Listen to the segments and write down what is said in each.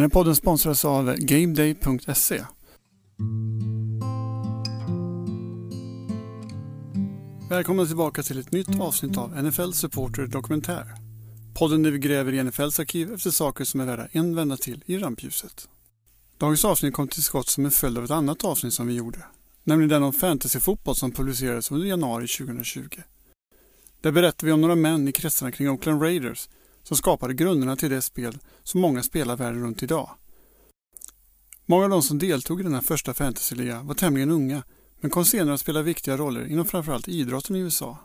Den här podden sponsras av GameDay.se. Välkomna tillbaka till ett nytt avsnitt av NFL Supporter Dokumentär. Podden där vi gräver i NFLs arkiv efter saker som är värda en vända till i rampljuset. Dagens avsnitt kom till skott som en följd av ett annat avsnitt som vi gjorde. Nämligen den om fantasyfotboll som publicerades under januari 2020. Där berättar vi om några män i kretsarna kring Oakland Raiders som skapade grunderna till det spel som många spelar världen runt idag. Många av de som deltog i denna första fantasyliga var tämligen unga men kom senare att spela viktiga roller inom framförallt idrotten i USA.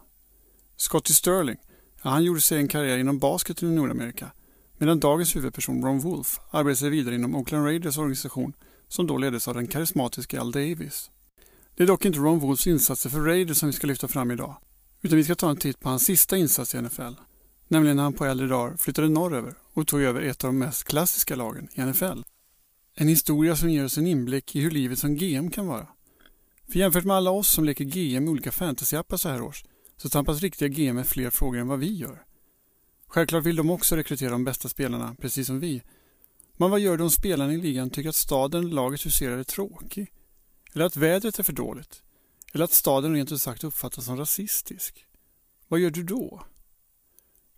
Scotty Sterling, ja, han gjorde sig en karriär inom basketen i Nordamerika medan dagens huvudperson Ron Wolf arbetade sig vidare inom Oakland Raiders organisation som då leddes av den karismatiska Al Davis. Det är dock inte Ron Wolfs insatser för Raiders som vi ska lyfta fram idag utan vi ska ta en titt på hans sista insats i NFL nämligen när han på äldre dagar flyttade norröver och tog över ett av de mest klassiska lagen i NFL. En historia som ger oss en inblick i hur livet som GM kan vara. För jämfört med alla oss som leker GM i olika fantasyappar så här års så tampas riktiga GM med fler frågor än vad vi gör. Självklart vill de också rekrytera de bästa spelarna, precis som vi. Men vad gör de spelarna i ligan tycker att staden laget huserar är tråkig? Eller att vädret är för dåligt? Eller att staden rent ut sagt uppfattas som rasistisk? Vad gör du då?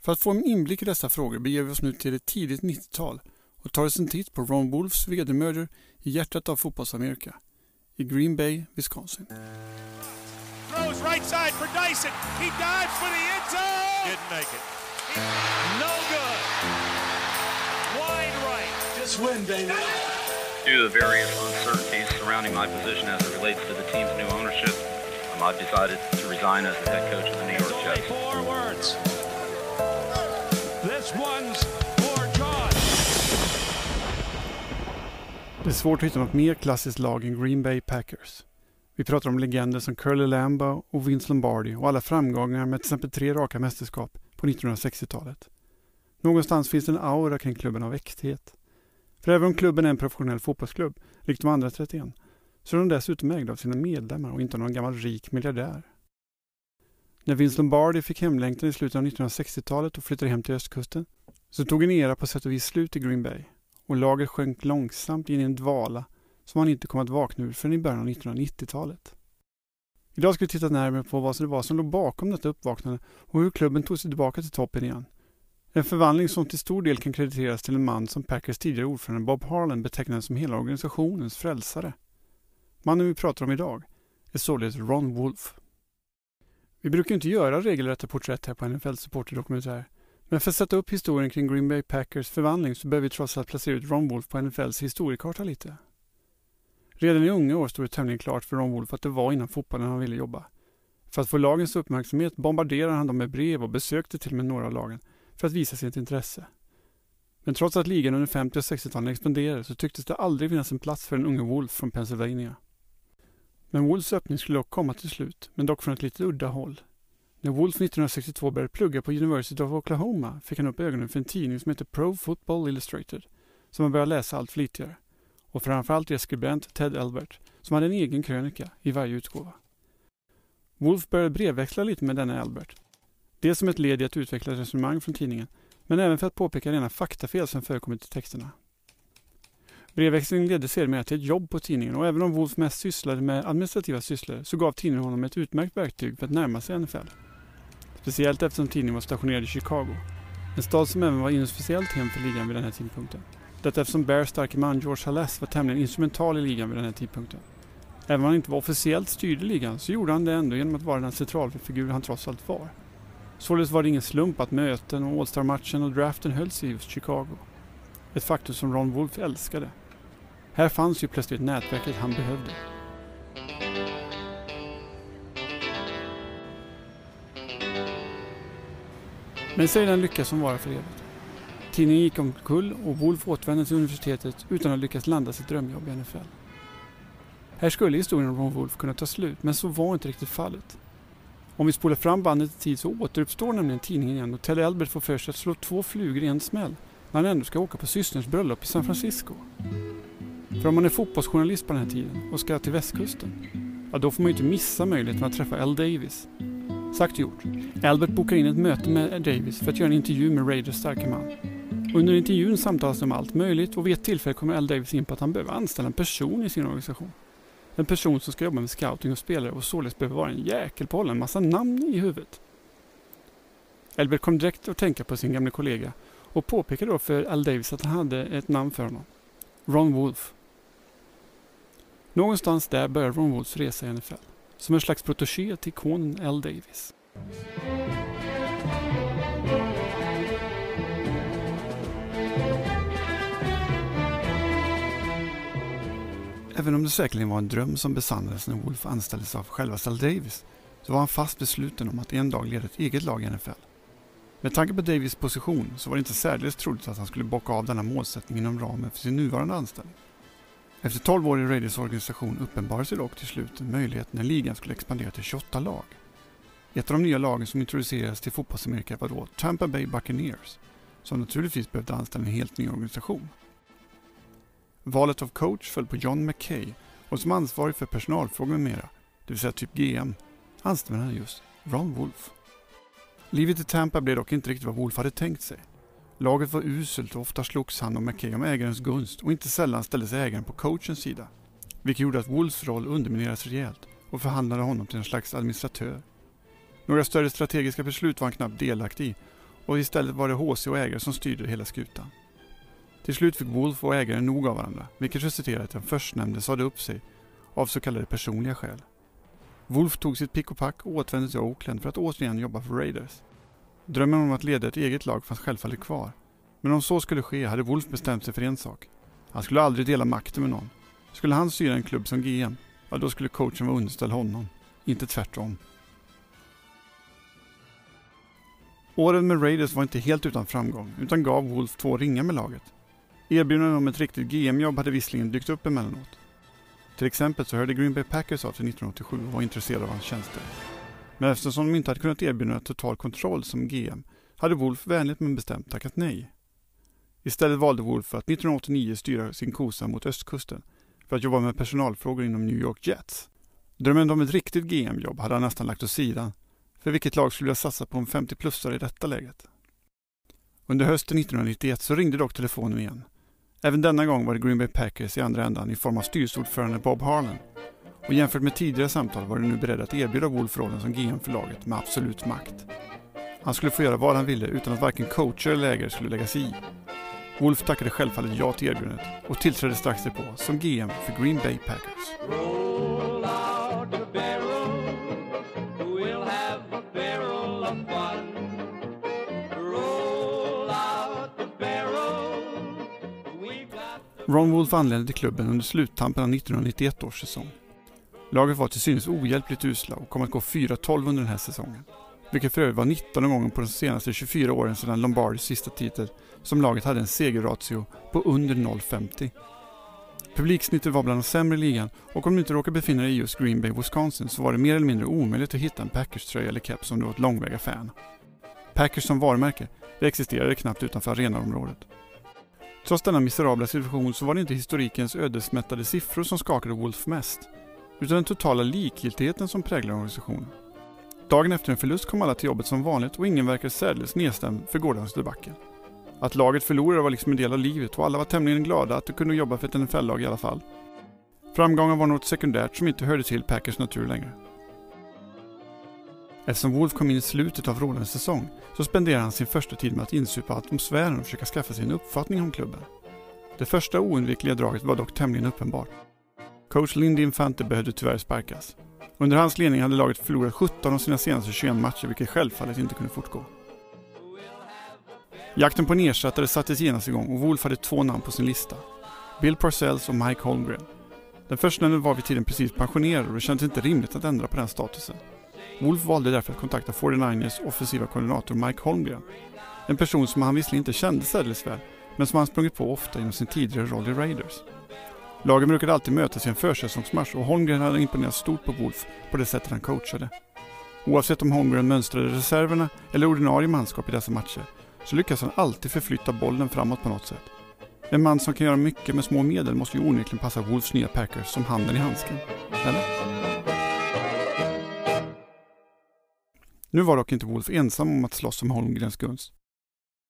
För att få en inblick i dessa frågor beger vi oss nu till ett tidigt 90-tal och tar oss en titt på Ron Wolfs vedermödor i hjärtat av fotbollsamerika, i Green Bay, Wisconsin. Throws right side for Dyson. He dives for the end zone. Didn't make it. No good. Wide right. Just win, baby. Due to the various uncertainties surrounding my position as it relates to the team's new ownership, I've decided to resign as the head coach of the New York Jets. Four words. Det är svårt att hitta något mer klassiskt lag än Green Bay Packers. Vi pratar om legender som Curly Lambeau och Vince Lombardi och alla framgångar med till exempel tre raka mästerskap på 1960-talet. Någonstans finns det en aura kring klubben av äkthet. För även om klubben är en professionell fotbollsklubb, likt de andra 31, så är de dessutom ägda av sina medlemmar och inte av någon gammal rik miljardär. När Vince Lombardi fick hemlängtan i slutet av 1960-talet och flyttade hem till östkusten så tog en era på sätt och vis slut i Green Bay och laget sjönk långsamt in i en dvala som han inte kom att vakna ur förrän i början av 1990-talet. Idag ska vi titta närmare på vad det var som låg bakom detta uppvaknande och hur klubben tog sig tillbaka till toppen igen. En förvandling som till stor del kan krediteras till en man som Packers tidigare ordförande Bob Harlan betecknade som hela organisationens frälsare. Mannen vi pratar om idag är således Ron Wolf. Vi brukar inte göra regelrätta porträtt här på NFL Supporter Dokumentär men för att sätta upp historien kring Green Bay Packers förvandling så behöver vi trots allt placera ut Ron Wolf på NFLs historiekarta lite. Redan i unga år stod det tämligen klart för Ron Wolf att det var inom fotbollen han ville jobba. För att få lagens uppmärksamhet bombarderade han dem med brev och besökte till och med några av lagen för att visa sitt intresse. Men trots att ligan under 50 och 60-talen expanderade så tycktes det aldrig finnas en plats för den unge Wolf från Pennsylvania. Men Wolfs öppning skulle dock komma till slut, men dock från ett lite udda håll. När Wolf 1962 började plugga på University of Oklahoma fick han upp ögonen för en tidning som heter Pro Football Illustrated, som han började läsa allt flitigare. Och framförallt deras skribent Ted Elbert, som hade en egen krönika i varje utgåva. Wolf började brevväxla lite med denna Albert. Dels som ett led i att utveckla ett resonemang från tidningen, men även för att påpeka rena faktafel som förekommit i texterna. Brevväxlingen ledde sedermera till ett jobb på tidningen och även om Wolf mest sysslade med administrativa sysslor så gav tidningen honom ett utmärkt verktyg för att närma sig NFL. Speciellt eftersom tidningen var stationerad i Chicago. En stad som även var inofficiellt hem för ligan vid den här tidpunkten. Detta eftersom Bears starke man George Halas var tämligen instrumental i ligan vid den här tidpunkten. Även om han inte var officiellt styrd i ligan så gjorde han det ändå genom att vara den centralfigur han trots allt var. Således var det ingen slump att möten och All-Star-matchen och draften hölls i just Chicago. Ett faktum som Ron Wolf älskade. Här fanns ju plötsligt nätverket han behövde. Men säg den lycka som varar för evigt. Tidningen gick omkull och Wolf återvände till universitetet utan att lyckas landa sitt drömjobb i NFL. Här skulle historien om Ron Wolf kunna ta slut, men så var inte riktigt fallet. Om vi spolar fram bandet i tid så återuppstår nämligen tidningen igen och Ted Albert får för sig att slå två flugor i en smäll när han ändå ska åka på systerns bröllop i San Francisco. För om man är fotbollsjournalist på den här tiden och ska till västkusten, ja då får man ju inte missa möjligheten att träffa L. Davis, Sagt och gjort. Albert bokar in ett möte med Davis för att göra en intervju med Raiders starke man. Under intervjun samtalas det om allt möjligt och vid ett tillfälle kommer Al Davis in på att han behöver anställa en person i sin organisation. En person som ska jobba med scouting och spelare och således behöver vara en jäkel på att hålla en massa namn i huvudet. Albert kom direkt att tänka på sin gamla kollega och påpekade då för Al Davis att han hade ett namn för honom. Ron Wolf. Någonstans där börjar Ron Woods resa i NFL. Som en slags protegé till ikonen L Davis. Även om det säkerligen var en dröm som besannades när Wolf anställdes av själva Al Davis så var han fast besluten om att en dag leda ett eget lag i NFL. Med tanke på Davis position så var det inte särdeles troligt att han skulle bocka av denna målsättning inom ramen för sin nuvarande anställning. Efter 12 år i Raiders organisation uppenbarade sig dock till slut en möjlighet när ligan skulle expandera till 28 lag. Ett av de nya lagen som introducerades till fotbollsamerika var då Tampa Bay Buccaneers, som naturligtvis behövde anställa en helt ny organisation. Valet av coach föll på John McKay och som ansvarig för personalfrågor med mera, det vill säga typ GM, anställde han just Ron Wolf. Livet i Tampa blev dock inte riktigt vad Wolf hade tänkt sig. Laget var uselt och ofta slogs han och McKay om ägarens gunst och inte sällan ställde sig ägaren på coachens sida. Vilket gjorde att Wolfs roll underminerades rejält och förhandlade honom till en slags administratör. Några större strategiska beslut var han knappt delaktig i och istället var det HC och ägare som styrde hela skutan. Till slut fick Wolf och ägaren nog av varandra, vilket resulterade i att den förstnämnde sade upp sig av så kallade personliga skäl. Wolf tog sitt pick och pack och återvände till Oakland för att återigen jobba för Raiders. Drömmen om att leda ett eget lag fanns självfallet kvar. Men om så skulle ske hade Wolf bestämt sig för en sak. Han skulle aldrig dela makten med någon. Skulle han styra en klubb som GM, ja då skulle coachen vara underställd honom. Inte tvärtom. Åren med Raiders var inte helt utan framgång, utan gav Wolf två ringar med laget. Erbjudanden om ett riktigt GM-jobb hade visserligen dykt upp emellanåt. Till exempel så hörde Green Bay Packers av sig 1987 och var intresserade av hans tjänster. Men eftersom de inte hade kunnat erbjuda total kontroll som GM hade Wolf vänligt men bestämt tackat nej. Istället valde Wolf att 1989 styra sin kosa mot östkusten för att jobba med personalfrågor inom New York Jets. Drömmen om ett riktigt GM-jobb hade han nästan lagt åt sidan. För vilket lag skulle jag satsa på en 50-plussare i detta läget? Under hösten 1991 så ringde dock telefonen igen. Även denna gång var det Green Bay Packers i andra ändan i form av styrelseordförande Bob Harlan och jämfört med tidigare samtal var de nu beredda att erbjuda Wolf rollen som GM för laget med absolut makt. Han skulle få göra vad han ville utan att varken coacher eller ägare skulle lägga sig i. Wolf tackade självfallet ja till erbjudandet och tillträdde strax därpå som GM för Green Bay Packers. Ron Wolf anlände till klubben under sluttampen av 1991 års säsong. Laget var till synes ohjälpligt usla och kom att gå 4-12 under den här säsongen. Vilket för övrigt var 19 gången på de senaste 24 åren sedan Lombardis sista titel som laget hade en segerratio på under 0,50. Publiksnittet var bland de sämre i ligan och om du inte råkar befinna dig i just Green Bay, Wisconsin så var det mer eller mindre omöjligt att hitta en Packers-tröja eller keps om du var ett långväga fan. Packers som varumärke, det existerade knappt utanför arenaområdet. Trots denna miserabla situation så var det inte historikens ödesmättade siffror som skakade Wolf mest utan den totala likgiltigheten som präglar organisationen. Dagen efter en förlust kom alla till jobbet som vanligt och ingen verkade särdeles nedstämd för gårdagens debacle. Att laget förlorade var liksom en del av livet och alla var tämligen glada att de kunde jobba för ett NFL-lag i alla fall. Framgången var något sekundärt som inte hörde till Packers natur längre. Eftersom Wolf kom in i slutet av rådande säsong så spenderade han sin första tid med att insupa atmosfären och försöka skaffa sig en uppfattning om klubben. Det första oundvikliga draget var dock tämligen uppenbart. Coach Lindy Infante behövde tyvärr sparkas. Under hans ledning hade laget förlorat 17 av sina senaste 21 matcher vilket självfallet inte kunde fortgå. Jakten på en ersättare sattes genast igång och Wolf hade två namn på sin lista. Bill Parcells och Mike Holmgren. Den förstnämnde var vid tiden precis pensionerad och det kändes inte rimligt att ändra på den statusen. Wolf valde därför att kontakta 49ers offensiva koordinator Mike Holmgren. En person som han visserligen inte kände särdeles väl, men som han sprungit på ofta genom sin tidigare roll i Raiders. Lagen brukade alltid mötas i en försäsongsmatch och Holmgren hade imponerat stort på Wolf på det sättet han coachade. Oavsett om Holmgren mönstrade reserverna eller ordinarie manskap i dessa matcher så lyckas han alltid förflytta bollen framåt på något sätt. En man som kan göra mycket med små medel måste ju onekligen passa Wolfs nya Packers som handen i handsken. Eller? Nu var dock inte Wolf ensam om att slåss om Holmgrens gunst.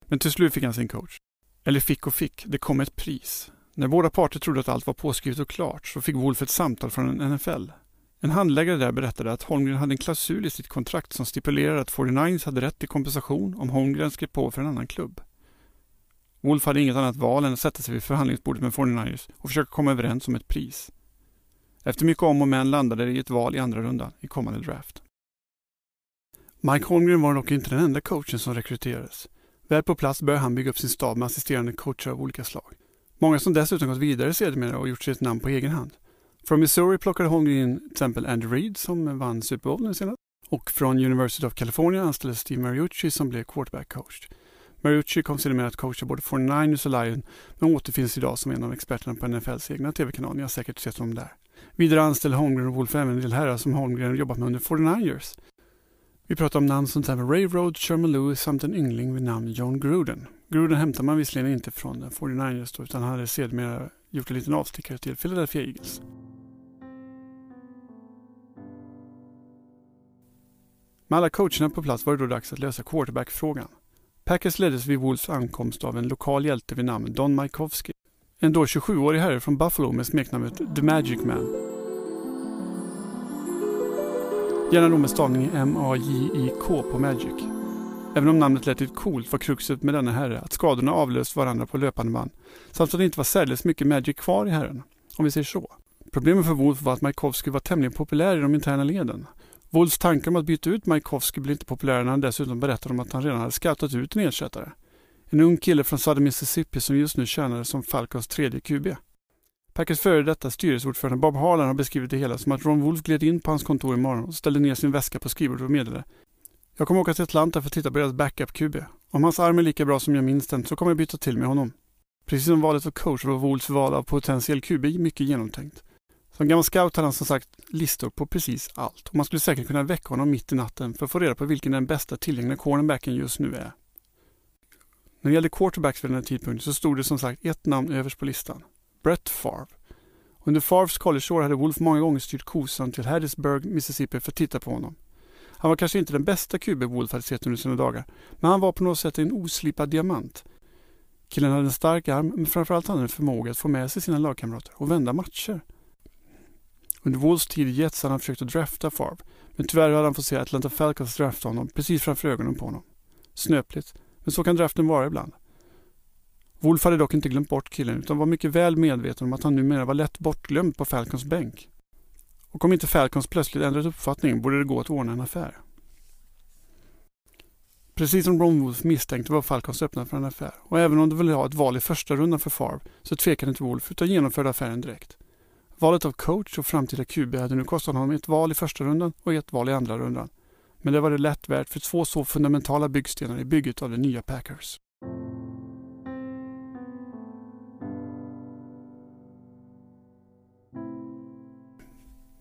Men till slut fick han sin coach. Eller fick och fick, det kom ett pris. När båda parter trodde att allt var påskrivet och klart så fick Wolf ett samtal från en NFL. En handläggare där berättade att Holmgren hade en klausul i sitt kontrakt som stipulerade att 49ers hade rätt till kompensation om Holmgren skrev på för en annan klubb. Wolf hade inget annat val än att sätta sig vid förhandlingsbordet med 49ers och försöka komma överens om ett pris. Efter mycket om och men landade det i ett val i andra rundan i kommande draft. Mike Holmgren var dock inte den enda coachen som rekryterades. Väl på plats började han bygga upp sin stab med assisterande coacher av olika slag. Många som dessutom gått vidare sedermera och gjort sig ett namn på egen hand. Från Missouri plockade Holmgren in till exempel Andy Reid som vann Super Bowl senast. Och från University of California anställdes Steve Mariucci som blev quarterback coach. Mariucci kom sedermera att coacha både 49ers och Lion men återfinns idag som en av experterna på NFLs egna tv-kanal. Ni har säkert sett honom där. Vidare anställde Holmgren och Wolf även en del herrar som Holmgren jobbat med under 49ers. Vi pratar om namn som till Ray Road, Sherman Lewis samt en yngling vid namn John Gruden. Gruden hämtar man visserligen inte från 49ers då, utan hade sedermera gjort en liten avstickare till Philadelphia Eagles. Med alla coacherna på plats var det då dags att lösa quarterback-frågan. Packers leddes vid Wolves ankomst av en lokal hjälte vid namn Don Majkowski. En då 27-årig herre från Buffalo med smeknamnet The Magic Man. Gärna då med stavningen M-A-J-I-K på Magic. Även om namnet lät lite coolt var kruxet med denna herre att skadorna avlöst varandra på löpande band samt att det inte var särdeles mycket Magic kvar i herren, om vi säger så. Problemet för Wolf var att Majkovskij var tämligen populär i de interna leden. Wolfs tankar om att byta ut Majkovskij blev inte populär när han dessutom berättade om att han redan hade scoutat ut en ersättare. En ung kille från Southern Mississippi som just nu tjänade som Falcons tredje QB. Packers före detta styrelseordförande Bob Harlan har beskrivit det hela som att Ron Wolf gled in på hans kontor imorgon och ställde ner sin väska på skrivbordet och meddelade jag kommer åka till Atlanta för att titta på deras backup-QB. Om hans arm är lika bra som jag minns den så kommer jag byta till med honom. Precis som valet av coach var Wolves val av potentiell QB mycket genomtänkt. Som gammal scout hade han som sagt listor på precis allt och man skulle säkert kunna väcka honom mitt i natten för att få reda på vilken den bästa tillgängliga cornerbacken just nu är. När det gällde quarterbacks vid den här tidpunkten så stod det som sagt ett namn överst på listan. Brett Favre. Under Favres collegeår hade Wolf många gånger styrt kosan till Harrisburg, Mississippi för att titta på honom. Han var kanske inte den bästa QB Wolf hade sett under sina dagar, men han var på något sätt en oslipad diamant. Killen hade en stark arm, men framförallt hade han en förmåga att få med sig sina lagkamrater och vända matcher. Under Wolves tid i Jets hade han försökt att drafta Favre, men tyvärr hade han fått se Atlanta Falcons drafta honom precis framför ögonen på honom. Snöpligt, men så kan draften vara ibland. Wolf hade dock inte glömt bort killen utan var mycket väl medveten om att han numera var lätt bortglömd på Falcons bänk. Och om inte Falcons plötsligt ändrat uppfattning borde det gå att ordna en affär. Precis som Ron Wolf misstänkte var Falcons öppna för en affär och även om de ville ha ett val i första rundan för Favre så tvekade inte Wolf utan genomförde affären direkt. Valet av coach och framtida QB hade nu kostat honom ett val i första rundan och ett val i andra rundan. Men det var det lätt värt för två så fundamentala byggstenar i bygget av de nya Packers.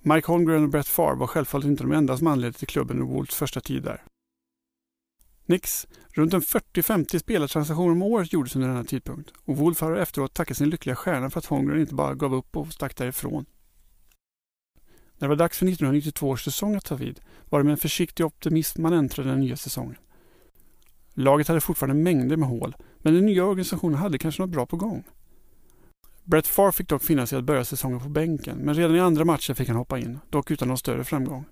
Mike Holmgren och Brett Favre var självfallet inte de enda som anledde till klubben under Wolves första tid där. Nix, runt en 40-50 spelartransaktioner om året gjordes under denna tidpunkt och Wolf har efteråt tackat sin lyckliga stjärna för att Holmgren inte bara gav upp och stack därifrån. När det var dags för 1992 års säsong att ta vid var det med en försiktig optimism man äntrade den nya säsongen. Laget hade fortfarande mängder med hål, men den nya organisationen hade kanske något bra på gång. Brett Favre fick dock finna sig att börja säsongen på bänken, men redan i andra matchen fick han hoppa in, dock utan någon större framgång.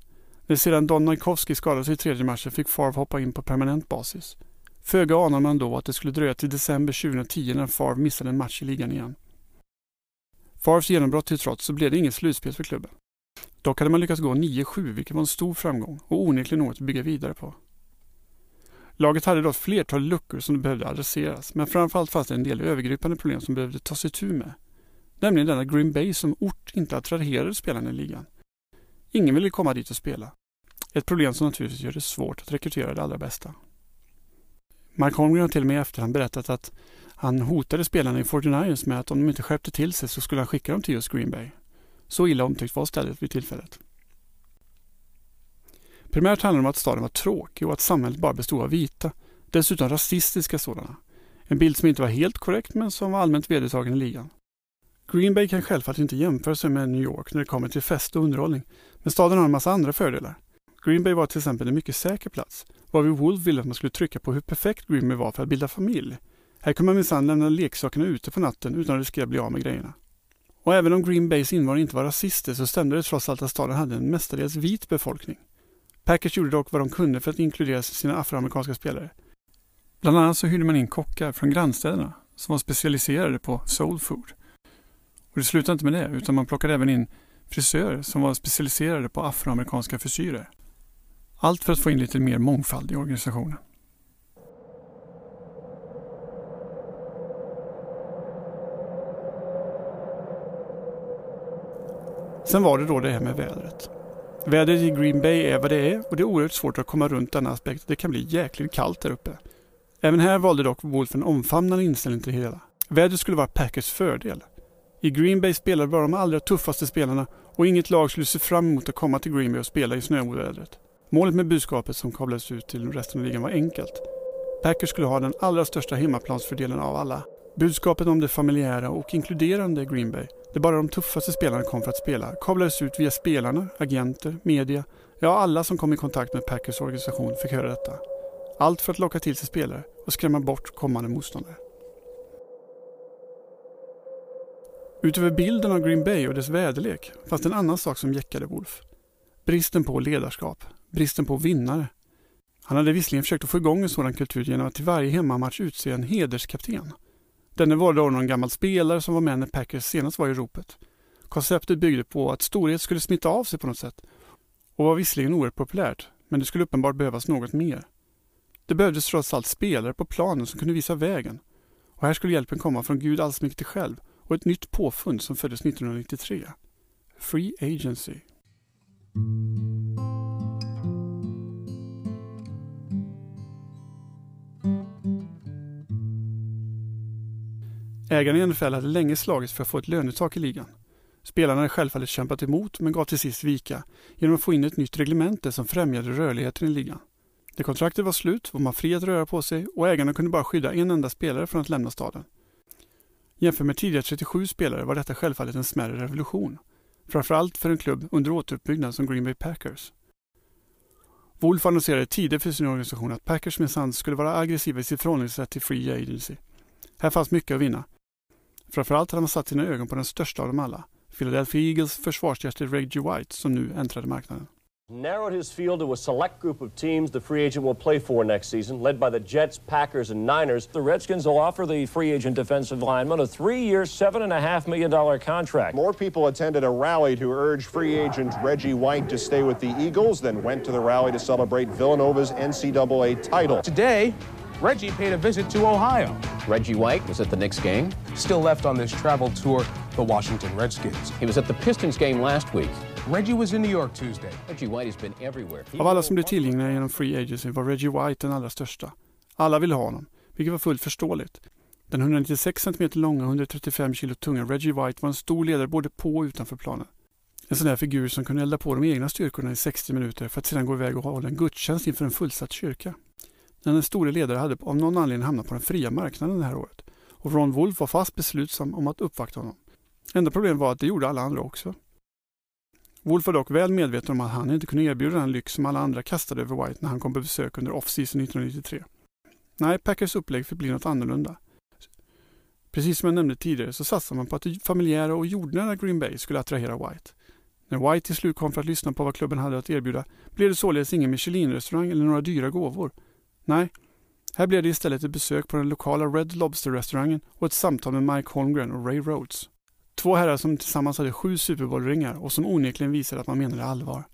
När sedan Don Majkowski skadade sig i tredje matchen fick Favre hoppa in på permanent basis. Föga anade man då att det skulle dröja till december 2010 när Favre missade en match i ligan igen. Favres genombrott till trots så blev det inget slutspel för klubben. Dock hade man lyckats gå 9-7 vilket var en stor framgång och onekligen något att bygga vidare på. Laget hade då ett flertal luckor som behövde adresseras men framförallt fanns det en del övergripande problem som behövde tas itu med. Nämligen denna Green Bay som ort inte attraherade spelarna i ligan. Ingen ville komma dit och spela. Ett problem som naturligtvis gör det svårt att rekrytera det allra bästa. Mark Holmgren har till och med i efterhand berättat att han hotade spelarna i 49ers med att om de inte skärpte till sig så skulle han skicka dem till just Green Bay. Så illa omtyckt var stället vid tillfället. Primärt handlar det om att staden var tråkig och att samhället bara bestod av vita. Dessutom rasistiska sådana. En bild som inte var helt korrekt men som var allmänt vedertagen i ligan. Green Bay kan självfallet inte jämföra sig med New York när det kommer till fest och underhållning, men staden har en massa andra fördelar. Green Bay var till exempel en mycket säker plats, varvid Wolf ville att man skulle trycka på hur perfekt Green Bay var för att bilda familj. Här kunde man minsann lämna leksakerna ute på natten utan att riskera att bli av med grejerna. Och även om Green Bays invånare inte var rasister så stämde det trots allt att staden hade en mestadels vit befolkning. Packers gjorde dock vad de kunde för att inkludera sina afroamerikanska spelare. Bland annat så hyrde man in kockar från grannstäderna som var specialiserade på soul food. Och det slutade inte med det, utan man plockade även in frisörer som var specialiserade på afroamerikanska frisyrer. Allt för att få in lite mer mångfald i organisationen. Sen var det då det här med vädret. Vädret i Green Bay är vad det är och det är oerhört svårt att komma runt denna aspekt. Det kan bli jäkligt kallt där uppe. Även här valde dock Wolf en omfamnande inställning till det hela. Vädret skulle vara Packers fördel. I Green Bay spelade bara de allra tuffaste spelarna och inget lag skulle se fram emot att komma till Green Bay och spela i snöovädret. Målet med budskapet som kablades ut till resten av ligan var enkelt. Packers skulle ha den allra största hemmaplansfördelen av alla. Budskapet om det familjära och inkluderande Green Bay, där bara de tuffaste spelarna kom för att spela, kablades ut via spelarna, agenter, media, ja alla som kom i kontakt med Packers organisation fick höra detta. Allt för att locka till sig spelare och skrämma bort kommande motståndare. Utöver bilden av Green Bay och dess väderlek fanns det en annan sak som jäckade Wolf. Bristen på ledarskap, bristen på vinnare. Han hade visserligen försökt att få igång en sådan kultur genom att till varje hemmamatch utse en hederskapten. Denne var då någon gammal spelare som var med när Packers senast var i ropet. Konceptet byggde på att storhet skulle smitta av sig på något sätt och var visserligen oerhört populärt, men det skulle uppenbart behövas något mer. Det behövdes trots allt spelare på planen som kunde visa vägen. Och här skulle hjälpen komma från Gud allsmäktig själv och ett nytt påfund som föddes 1993. Free Agency. Ägarna i NFL hade länge slagits för att få ett lönetak i ligan. Spelarna hade självfallet kämpat emot men gav till sist vika genom att få in ett nytt reglemente som främjade rörligheten i ligan. När kontraktet var slut var man fri att röra på sig och ägarna kunde bara skydda en enda spelare från att lämna staden. Jämfört med tidigare 37 spelare var detta självfallet en smärre revolution. Framförallt för en klubb under återuppbyggnad som Green Bay Packers. Wolf annonserade tidigt för sin organisation att Packers minsann skulle vara aggressiva i sitt förhållningssätt till Free Agency. Här fanns mycket att vinna. Framförallt hade man satt sina ögon på den största av dem alla, Philadelphia Eagles försvarshjälte Reggie White som nu äntrade marknaden. Narrowed his field to a select group of teams the free agent will play for next season, led by the Jets, Packers, and Niners. The Redskins will offer the free agent defensive lineman a three-year, $7.5 million contract. More people attended a rally to urge free agent Reggie White to stay with the Eagles than went to the rally to celebrate Villanova's NCAA title. Today, Reggie paid a visit to Ohio. Reggie White was at the Knicks game. Still left on this travel tour, the Washington Redskins. He was at the Pistons game last week. Reggie was in New York Tuesday. Reggie White has been everywhere. Av alla som blev tillgängliga genom Free Agency var Reggie White den allra största. Alla ville ha honom, vilket var fullt förståeligt. Den 196 cm långa och 135 kg tunga Reggie White var en stor ledare både på och utanför planen. En sån där figur som kunde elda på de egna styrkorna i 60 minuter för att sedan gå iväg och hålla en gudstjänst inför en fullsatt kyrka. Den store ledare hade av någon anledning hamnat på den fria marknaden det här året och Ron Wolf var fast beslutsam om att uppvakta honom. Enda problemet var att det gjorde alla andra också. Wolf var dock väl medveten om att han inte kunde erbjuda den lyx som alla andra kastade över White när han kom på besök under off-season 1993. Nej, Packers upplägg fick bli något annorlunda. Precis som jag nämnde tidigare så satsade man på att det familjära och jordnära Green Bay skulle attrahera White. När White till slut kom för att lyssna på vad klubben hade att erbjuda blev det således ingen Michelin-restaurang eller några dyra gåvor. Nej, här blev det istället ett besök på den lokala Red Lobster-restaurangen och ett samtal med Mike Holmgren och Ray Rhodes. Två herrar som tillsammans hade sju Super Bowl-ringar och som onekligen visade att man menade allvar.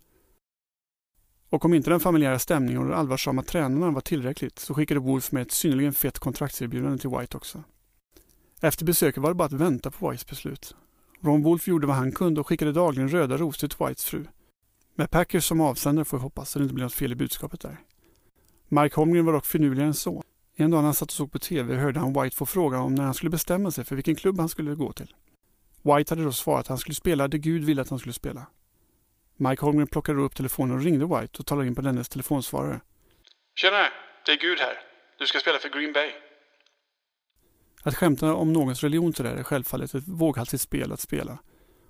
Och om inte den familjära stämningen och de allvarsamma tränarna var tillräckligt så skickade Wolf med ett synnerligen fett kontraktserbjudande till White också. Efter besöket var det bara att vänta på Whites beslut. Ron Wolf gjorde vad han kunde och skickade dagligen röda rosor till Whites fru. Med Packers som avsändare får vi hoppas så det inte blir något fel i budskapet där. Mike Holmgren var dock finurligare än så. En dag när han satt och såg på TV hörde han White få fråga om när han skulle bestämma sig för vilken klubb han skulle gå till. White hade då svarat att han skulle spela det Gud ville att han skulle spela. Mike Holmgren plockade då upp telefonen och ringde White och talade in på dennes telefonsvarare. Tjena, det är Gud här. Du ska spela för Green Bay. Att skämta om någons religion sådär är självfallet ett våghalsigt spel att spela.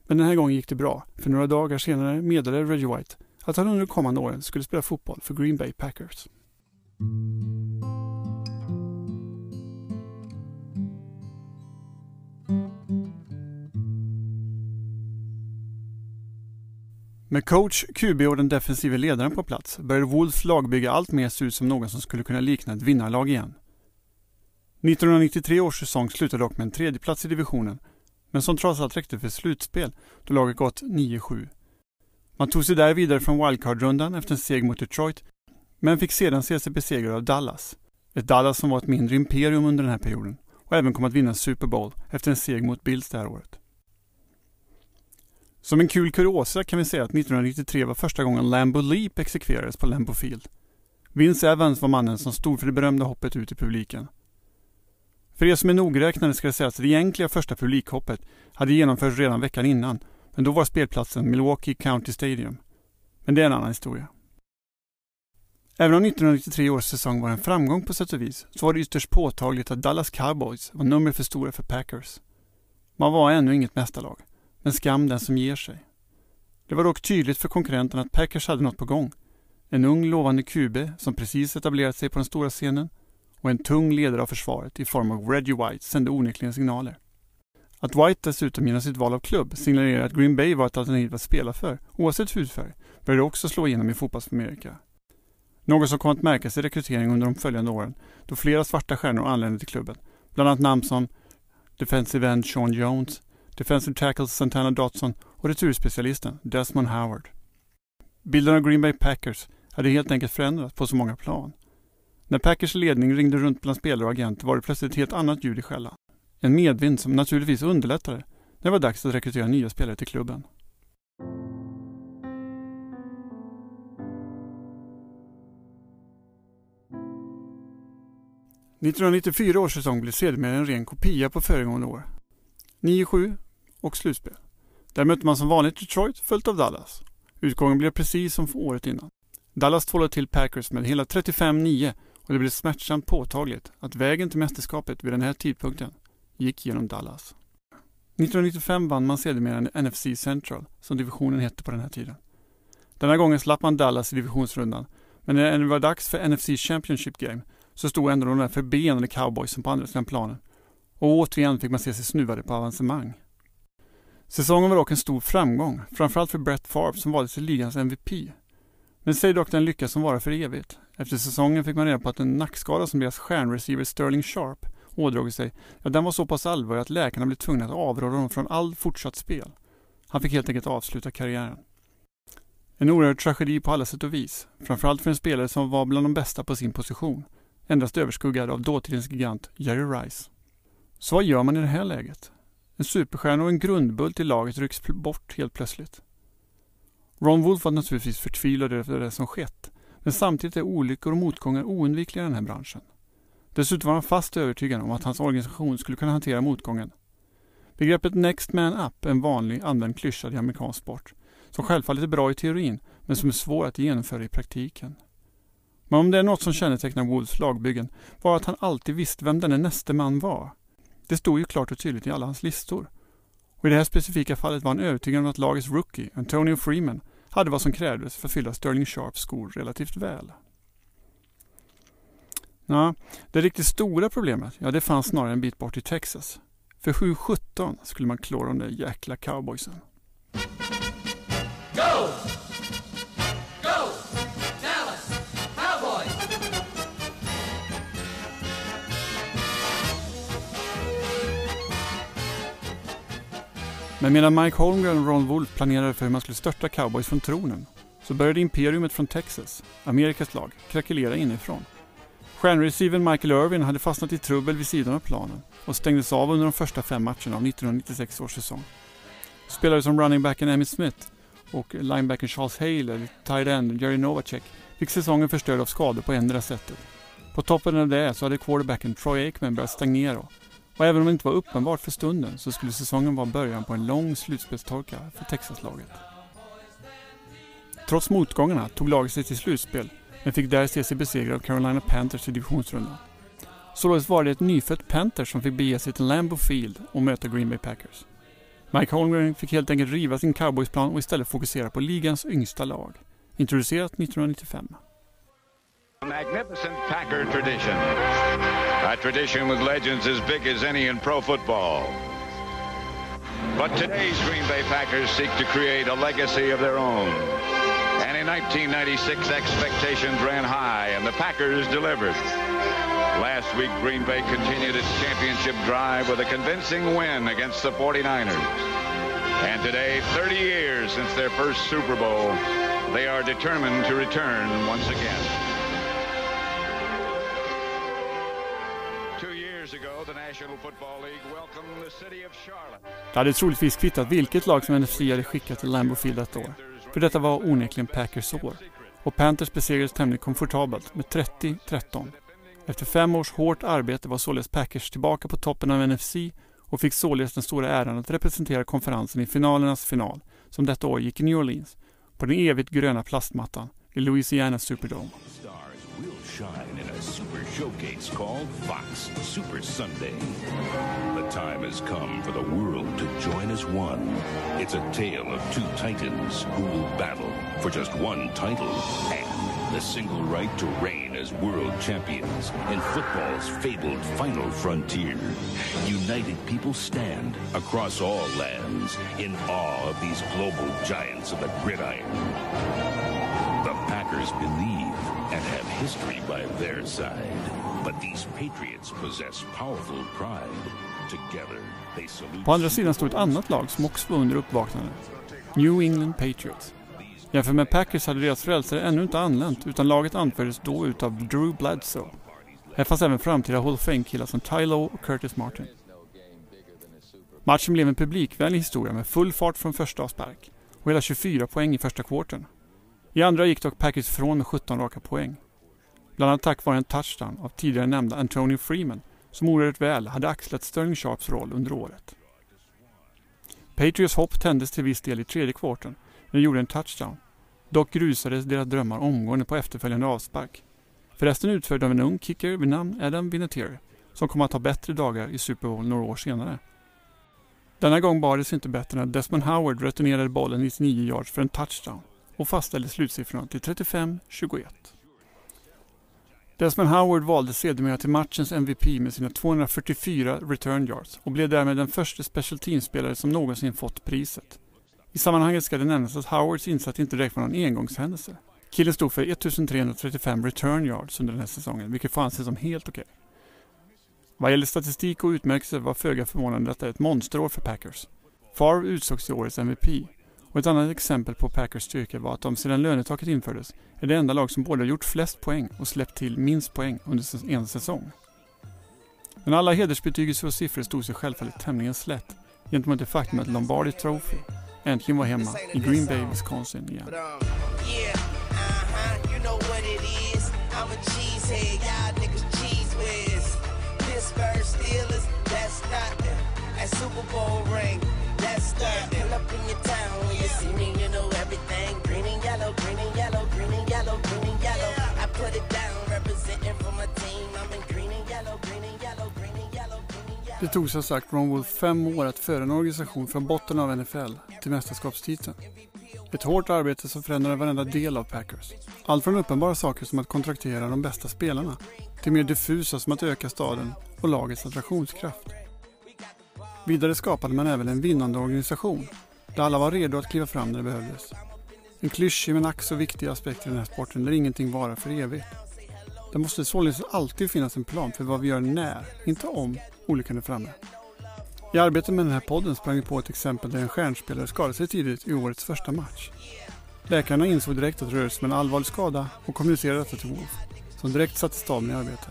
Men den här gången gick det bra, för några dagar senare meddelade Reggie White att han under de kommande åren skulle spela fotboll för Green Bay Packers. Med coach, QB och den defensiva ledaren på plats började Wolves lagbygge allt mer se ut som någon som skulle kunna likna ett vinnarlag igen. 1993 års säsong slutade dock med en tredjeplats i divisionen, men som trots allt räckte för slutspel då laget gått 9-7. Man tog sig där vidare från wildcard-rundan efter en seger mot Detroit, men fick sedan se sig besegrad av Dallas. Ett Dallas som var ett mindre imperium under den här perioden och även kom att vinna Super Bowl efter en seger mot Bills det här året. Som en kul kuriosa kan vi säga att 1993 var första gången Lambo Leap exekverades på Lambo Field. Vince Evans var mannen som stod för det berömda hoppet ut i publiken. För er som är nogräknade ska det sägas att det egentliga första publikhoppet hade genomförts redan veckan innan, men då var spelplatsen Milwaukee County Stadium. Men det är en annan historia. Även om 1993 års säsong var en framgång på sätt och vis, så var det ytterst påtagligt att Dallas Cowboys var nummer för stora för Packers. Man var ännu inget mästarlag, men skam den som ger sig. Det var dock tydligt för konkurrenterna att Packers hade något på gång. En ung lovande QB som precis etablerat sig på den stora scenen och en tung ledare av försvaret i form av Reggie White sände onekligen signaler. Att White dessutom genom sitt val av klubb signalerade att Green Bay var ett alternativ att spela för, oavsett hudfärg, började också slå igenom i fotbollsamerika. Något som kom att märkas i rekrytering under de följande åren, då flera svarta stjärnor anlände till klubben. Bland annat namn som defensive end Sean Jones, defensive tackle Santana Dotson och returspecialisten Desmond Howard. Bilden av Green Bay Packers hade helt enkelt förändrats på så många plan. När Packers ledning ringde runt bland spelare och agenter var det plötsligt ett helt annat ljud i skällan. En medvind som naturligtvis underlättade när det var dags att rekrytera nya spelare till klubben. –1994 års säsong blev sedermera en ren kopia på föregående år. 9-7 och slutspel. Där mötte man som vanligt Detroit följt av Dallas. Utgången blev precis som för året innan. Dallas tvålade till Packers med hela 35-9 och det blev smärtsamt påtagligt att vägen till mästerskapet vid den här tidpunkten gick genom Dallas. 1995 vann man sedermera NFC Central, som divisionen hette på den här tiden. Denna gången slapp man Dallas i divisionsrundan, men när det var dags för NFC Championship Game så stod ändå de där förbenade cowboysen på andra sidan planen. Och återigen fick man se sig snuvade på avancemang. Säsongen var dock en stor framgång, framförallt för Brett Favre som valdes till ligans MVP. Men säg dock den lycka som varar för evigt. Efter säsongen fick man reda på att en nackskada som deras stjärnreceiver Sterling Sharp ådrog sig, ja den var så pass allvarlig att läkarna blev tvungna att avråda honom från all fortsatt spel. Han fick helt enkelt avsluta karriären. En oerhörd tragedi på alla sätt och vis, framförallt för en spelare som var bland de bästa på sin position, endast överskuggad av dåtidens gigant Jerry Rice. Så vad gör man i det här läget? En superstjärna och en grundbult i laget rycks bort helt plötsligt. Ron Wolf var naturligtvis förtvivlad över det som skett, men samtidigt är olyckor och motgångar oundvikliga i den här branschen. Dessutom var han fast övertygad om att hans organisation skulle kunna hantera motgången. Begreppet Next Man Up är en vanlig använd klyscha i amerikansk sport, som självfallet är bra i teorin, men som är svår att genomföra i praktiken. Men om det är något som kännetecknar Wolfs lagbyggen var att han alltid visste vem denne näste man var. Det stod ju klart och tydligt i alla hans listor. Och i det här specifika fallet var han övertygad om att lagets rookie, Antonio Freeman, hade vad som krävdes för att fylla Sterling Sharps skor relativt väl. Ja, det riktigt stora problemet, ja det fanns snarare en bit bort i Texas. För 7-17 skulle man klå de där jäkla cowboysen. Men medan Mike Holmgren och Ron Wolf planerade för hur man skulle störta cowboys från tronen så började imperiumet från Texas, Amerikas lag, krackelera inifrån. Stjärnreceivern Michael Irvin hade fastnat i trubbel vid sidan av planen och stängdes av under de första fem matcherna av 1996 års säsong. Spelare som running backen Emmitt Smith och linebacken Charles Hale eller tight end Jerry Novacek fick säsongen förstörd av skador på ändra sättet. På toppen av det så hade quarterbacken Troy Aikman börjat stagnera och även om det inte var uppenbart för stunden så skulle säsongen vara början på en lång slutspelstorka för Texaslaget. Trots motgångarna tog laget sig till slutspel men fick där se sig besegrad av Carolina Panthers i divisionsrundan. Således var det ett nyfött Panthers som fick bege sig till Lambeau Field och möta Green Bay Packers. Mike Holmgren fick helt enkelt riva sin cowboysplan och istället fokusera på ligans yngsta lag. Introducerat 1995. A magnificent Packer tradition. A tradition with legends as big as any in pro football. But today's Green Bay Packers seek to create a legacy of their own. And in 1996, expectations ran high, and the Packers delivered. Last week, Green Bay continued its championship drive with a convincing win against the 49ers. And today, 30 years since their first Super Bowl, they are determined to return once again. Det hade troligtvis kvittat vilket lag som NFC hade skickat till Lambeau Field detta år. För detta var onekligen Packers år. Och Panthers besegrades tämligen komfortabelt med 30-13. Efter fem års hårt arbete var således Packers tillbaka på toppen av NFC och fick således den stora äran att representera konferensen i finalernas final, som detta år gick i New Orleans, på den evigt gröna plastmattan i Louisiana Superdome. Showcase called Fox Super Sunday. The time has come for the world to join as one. It's a tale of two titans who will battle for just one title and the single right to reign as world champions in football's fabled final frontier. United people stand across all lands in awe of these global giants of the gridiron. The Packers believe and have history by their side. But these patriots possess powerful pride. Together they salute På andra sidan stod ett annat lag som också var under uppvaknande. New England Patriots. Jämfört med Packers hade deras frälsare ännu inte anlänt utan laget anfördes då utav Drew Bledsoe. Här fanns även framtida Hall of Fame-killar som Ty Lowe och Curtis Martin. Matchen blev en publikvänlig historia med full fart från första avspark och hela 24 poäng i första kvarten. I andra gick dock Packers ifrån med 17 raka poäng. Bland annat tack vare en touchdown av tidigare nämnda Antonio Freeman som oerhört väl hade axlat Sterling Sharps roll under året. Patriots hopp tändes till viss del i tredje kvarten när de gjorde en touchdown. Dock grusades deras drömmar omgående på efterföljande avspark. Förresten utförd av en ung kicker vid namn Adam Vinatieri som kom att ha bättre dagar i Super Bowl några år senare. Denna gång bar det sig inte bättre när Desmond Howard returnerade bollen 99 yards för en touchdown och fastställde slutsiffrorna till 35-21. Desmond Howard valdes sedermera till matchens MVP med sina 244 return yards och blev därmed den första special team-spelare som någonsin fått priset. I sammanhanget ska det nämnas att Howards insats inte direkt var någon engångshändelse. Killen stod för 1335 return yards under den här säsongen, vilket får anses som helt okej. Vad gäller statistik och utmärkelse var föga förvånande detta ett monsterår för Packers. Favre utsågs till årets MVP och ett annat exempel på Packers styrka var att de sedan lönetaket infördes är det enda lag som både gjort flest poäng och släppt till minst poäng under en säsong. Men alla hedersbetygelser och siffror stod sig självfallet tämligen slätt gentemot det faktum att Lombardi Trophy äntligen var hemma i Green Bay, Wisconsin igen. Uh-huh, Super Bowl ring, that's nothing. Pull up in your town see me, you know everything. Green and yellow, green and yellow, green and yellow, green and yellow. I put it down, representing for my team. I'm in green and yellow, green and yellow, green and yellow, green and yellow. Det tog som sagt Ron Wolf fem år att föra en organisation från botten av NFL till mästerskapstiteln. Ett hårt arbete som förändrade varenda del av Packers. Allt från uppenbara saker som att kontraktera de bästa spelarna till mer diffusa som att öka staden och lagets attraktionskraft. Vidare skapade man även en vinnande organisation där alla var redo att kliva fram när det behövdes. En klyschig men ack så viktig aspekt i den här sporten där ingenting varar för evigt. Det måste således alltid finnas en plan för vad vi gör när, inte om, olyckan är framme. I arbetet med den här podden sprang vi på ett exempel där en stjärnspelare skadade sig tidigt i årets första match. Läkarna insåg direkt att det rörde sig om en allvarlig skada och kommunicerade detta till Wolf, som direkt satte staben i arbete.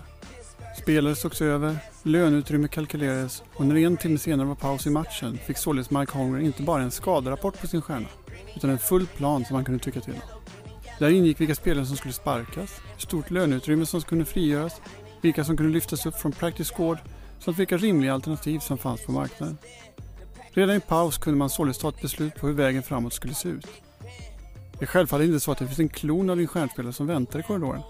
Spelare sågs över, löneutrymme kalkylerades och när en timme senare var paus i matchen fick således Mike Holmgren inte bara en skaderapport på sin stjärna, utan en full plan som han kunde tycka till om. Där ingick vilka spelare som skulle sparkas, hur stort löneutrymme som kunde frigöras, vilka som kunde lyftas upp från practice squad samt vilka rimliga alternativ som fanns på marknaden. Redan i paus kunde man således ta ett beslut på hur vägen framåt skulle se ut. Det är självfallet inte så att det finns en klon av din stjärnspelare som väntar i korridoren.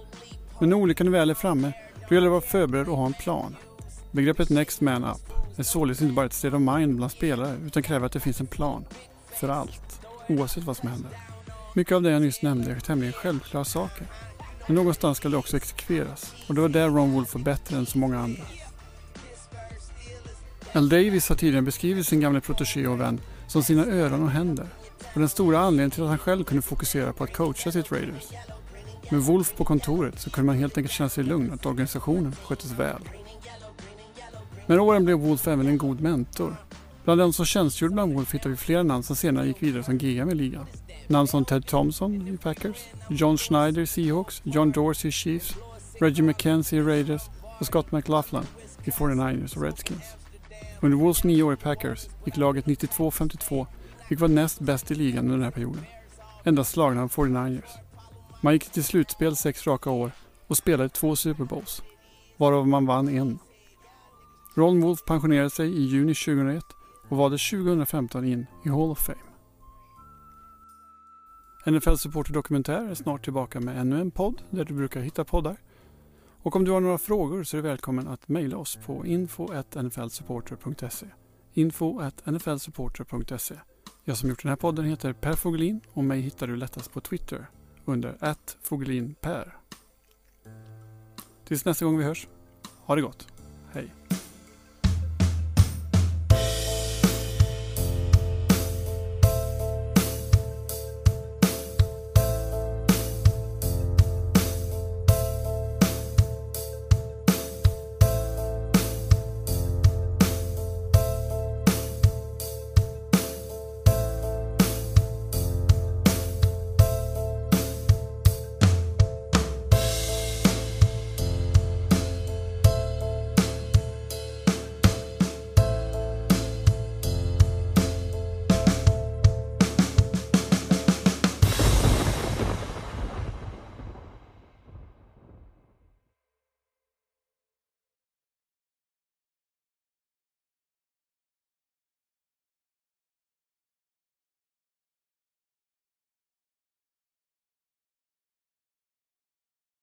Men när olyckan väl är framme, då gäller det att vara förberedd och ha en plan. Begreppet Next Man Up är således inte bara ett state of mind bland spelare utan kräver att det finns en plan. För allt. Oavsett vad som händer. Mycket av det jag nyss nämnde är tämligen självklara saker. Men någonstans ska det också exekveras och det var där Ron Wolf var bättre än så många andra. Al Davis har tidigare beskrivit sin gamla protegé och vän som sina öron och händer och den stora anledningen till att han själv kunde fokusera på att coacha sitt Raiders. Med Wolf på kontoret så kunde man helt enkelt känna sig lugn att organisationen sköttes väl. Med åren blev Wolf även en god mentor. Bland de som tjänstgjorde bland Wolf hittar vi flera namn som senare gick vidare som GM i ligan. Namn som Ted Thompson i Packers, John Schneider i Seahawks, John Dorsey i Chiefs, Reggie McKenzie i Raiders och Scott McLaughlin i 49ers och Redskins. Under Wolves nio år i Packers gick laget 92-52, vilket var näst bäst i ligan under den här perioden. Endast slagna av 49ers. Man gick till slutspel sex raka år och spelade två Super Bowls, varav man vann en. Ron Wolf pensionerade sig i juni 2001 och valdes 2015 in i Hall of Fame. NFL Supporter Dokumentär är snart tillbaka med ännu en podd där du brukar hitta poddar. Och om du har några frågor så är du välkommen att mejla oss på info.nflsupporter.se info.nflsupporter.se Jag som gjort den här podden heter Per Fogelin och mig hittar du lättast på Twitter under @fogelinper. Tills nästa gång vi hörs, ha det gott!